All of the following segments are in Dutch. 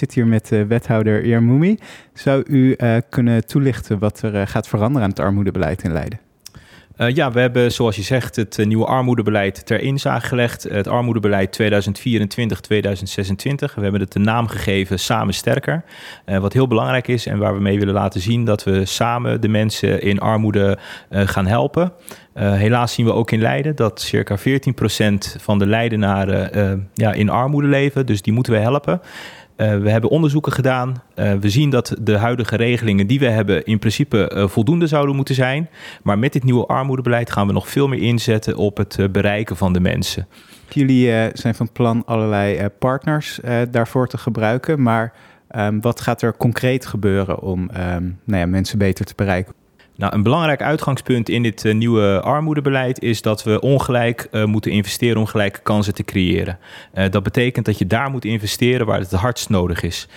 zit hier met uh, wethouder Moemi. Zou u kunnen toelichten wat er gaat veranderen aan het armoedebeleid in Leiden? Ja, we hebben, zoals je zegt, het nieuwe armoedebeleid ter inzage gelegd. Het armoedebeleid 2024-2026. We hebben het de naam gegeven Samen Sterker. Wat heel belangrijk is en waar we mee willen laten zien dat we samen de mensen in armoede gaan helpen. helaas zien we ook in Leiden dat circa 14% van de Leidenaren ja, in armoede leven. Dus die moeten we helpen. Uh, we hebben onderzoeken gedaan. Uh, we zien dat de huidige regelingen die we hebben in principe uh, voldoende zouden moeten zijn. Maar met dit nieuwe armoedebeleid gaan we nog veel meer inzetten op het bereiken van de mensen. Jullie zijn van plan allerlei partners daarvoor te gebruiken. Maar um, wat gaat er concreet gebeuren om um, nou ja, mensen beter te bereiken? Nou, een belangrijk uitgangspunt in dit uh, nieuwe armoedebeleid is dat we ongelijk uh, moeten investeren om gelijke kansen te creëren. Uh, dat betekent dat je daar moet investeren waar het het hardst nodig is.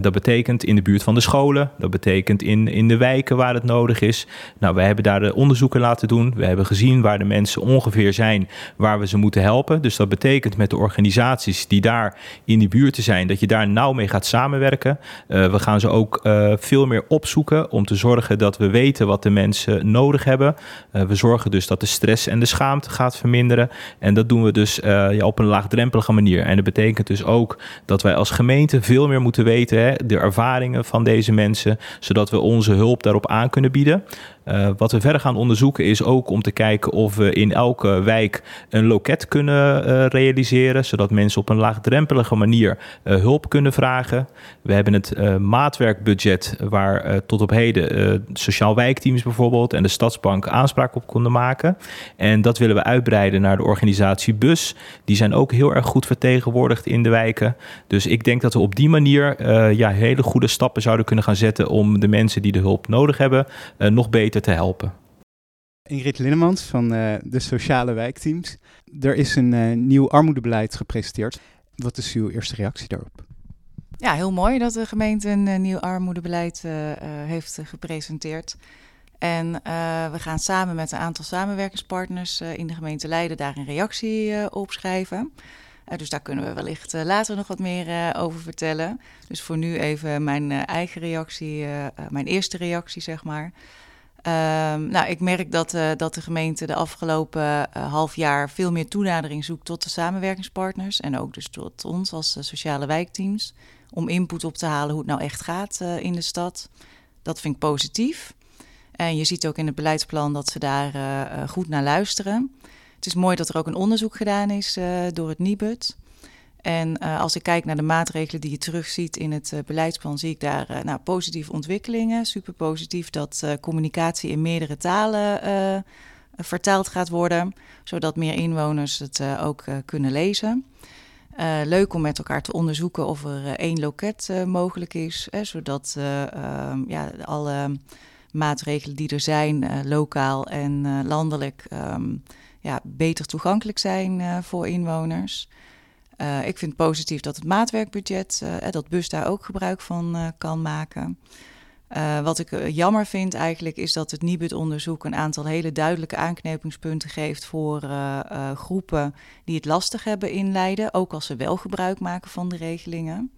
dat betekent in de buurt van de scholen, dat betekent in, in de wijken waar het nodig is. Nou, wij hebben daar de onderzoeken laten doen. We hebben gezien waar de mensen ongeveer zijn waar we ze moeten helpen. Dus dat betekent met de organisaties die daar in die buurten zijn, dat je daar nauw mee gaat samenwerken. we gaan ze ook veel meer opzoeken om te zorgen dat we weten wat de mensen nodig hebben. Uh, we zorgen dus dat de stress en de schaamte gaat verminderen. En dat doen we dus ja, op een laagdrempelige manier. En dat betekent dus ook dat wij als gemeente veel meer moeten weten, hè, de ervaringen van deze mensen, zodat we onze hulp daarop aan kunnen bieden. Uh, wat we verder gaan onderzoeken is ook om te kijken of we in elke wijk een loket kunnen uh, realiseren, zodat mensen op een laagdrempelige manier uh, hulp kunnen vragen. We hebben het maatwerkbudget waar tot op heden sociaal wijkteams bijvoorbeeld en de Stadsbank aanspraak op konden maken. En dat willen we uitbreiden naar de organisatie BUS. Die zijn ook heel erg goed vertegenwoordigd in de wijken. Dus ik denk dat we op die manier ja, hele goede stappen zouden kunnen gaan zetten om de mensen die de hulp nodig hebben nog beter te helpen. Ingrid Linnemans van uh, de Sociale Wijkteams. Er is een uh, nieuw armoedebeleid gepresenteerd. Wat is uw eerste reactie daarop? Ja, heel mooi dat de gemeente een uh, nieuw armoedebeleid heeft gepresenteerd. En we gaan samen met een aantal samenwerkingspartners in de gemeente Leiden daar een reactie op schrijven. dus daar kunnen we wellicht later nog wat meer over vertellen. Dus voor nu even mijn eigen reactie, mijn eerste reactie zeg maar. Um, nou, ik merk dat, uh, dat de gemeente de afgelopen uh, half jaar veel meer toenadering zoekt tot de samenwerkingspartners en ook dus tot ons als uh, sociale wijkteams om input op te halen hoe het nou echt gaat in de stad. Dat vind ik positief. En je ziet ook in het beleidsplan dat ze daar goed naar luisteren. Het is mooi dat er ook een onderzoek gedaan is door het NIBUD. En uh, als ik kijk naar de maatregelen die je terugziet in het uh, beleidsplan, zie ik daar uh, nou, positieve ontwikkelingen. Super positief dat communicatie in meerdere talen vertaald gaat worden, zodat meer inwoners het ook kunnen lezen. leuk om met elkaar te onderzoeken of er één loket mogelijk is, hè, zodat ehm, ja, alle maatregelen die er zijn, lokaal en landelijk, um, ja, beter toegankelijk zijn voor inwoners. Uh, ik vind positief dat het maatwerkbudget, uh, dat bus daar ook gebruik van kan maken. wat ik jammer vind eigenlijk is dat het NIBUD-onderzoek een aantal hele duidelijke aanknopingspunten geeft voor groepen die het lastig hebben in Leiden, ook als ze wel gebruik maken van de regelingen.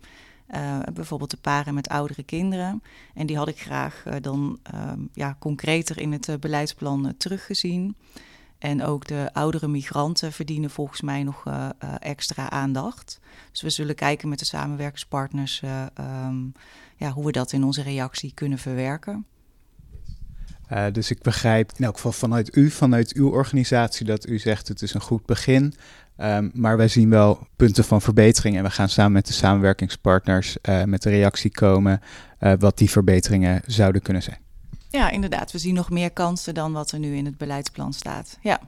bijvoorbeeld de paren met oudere kinderen. En die had ik graag dan ehm, ja, concreter in het beleidsplan teruggezien. En ook de oudere migranten verdienen volgens mij nog uh, uh, extra aandacht. Dus we zullen kijken met de samenwerkingspartners uh, um, ja, hoe we dat in onze reactie kunnen verwerken. dus ik begrijp in elk geval vanuit u, vanuit uw organisatie, dat u zegt het is een goed begin. Um, maar wij zien wel punten van verbetering en we gaan samen met de samenwerkingspartners met de reactie komen wat die verbeteringen zouden kunnen zijn. Ja, inderdaad. We zien nog meer kansen dan wat er nu in het beleidsplan staat. Ja.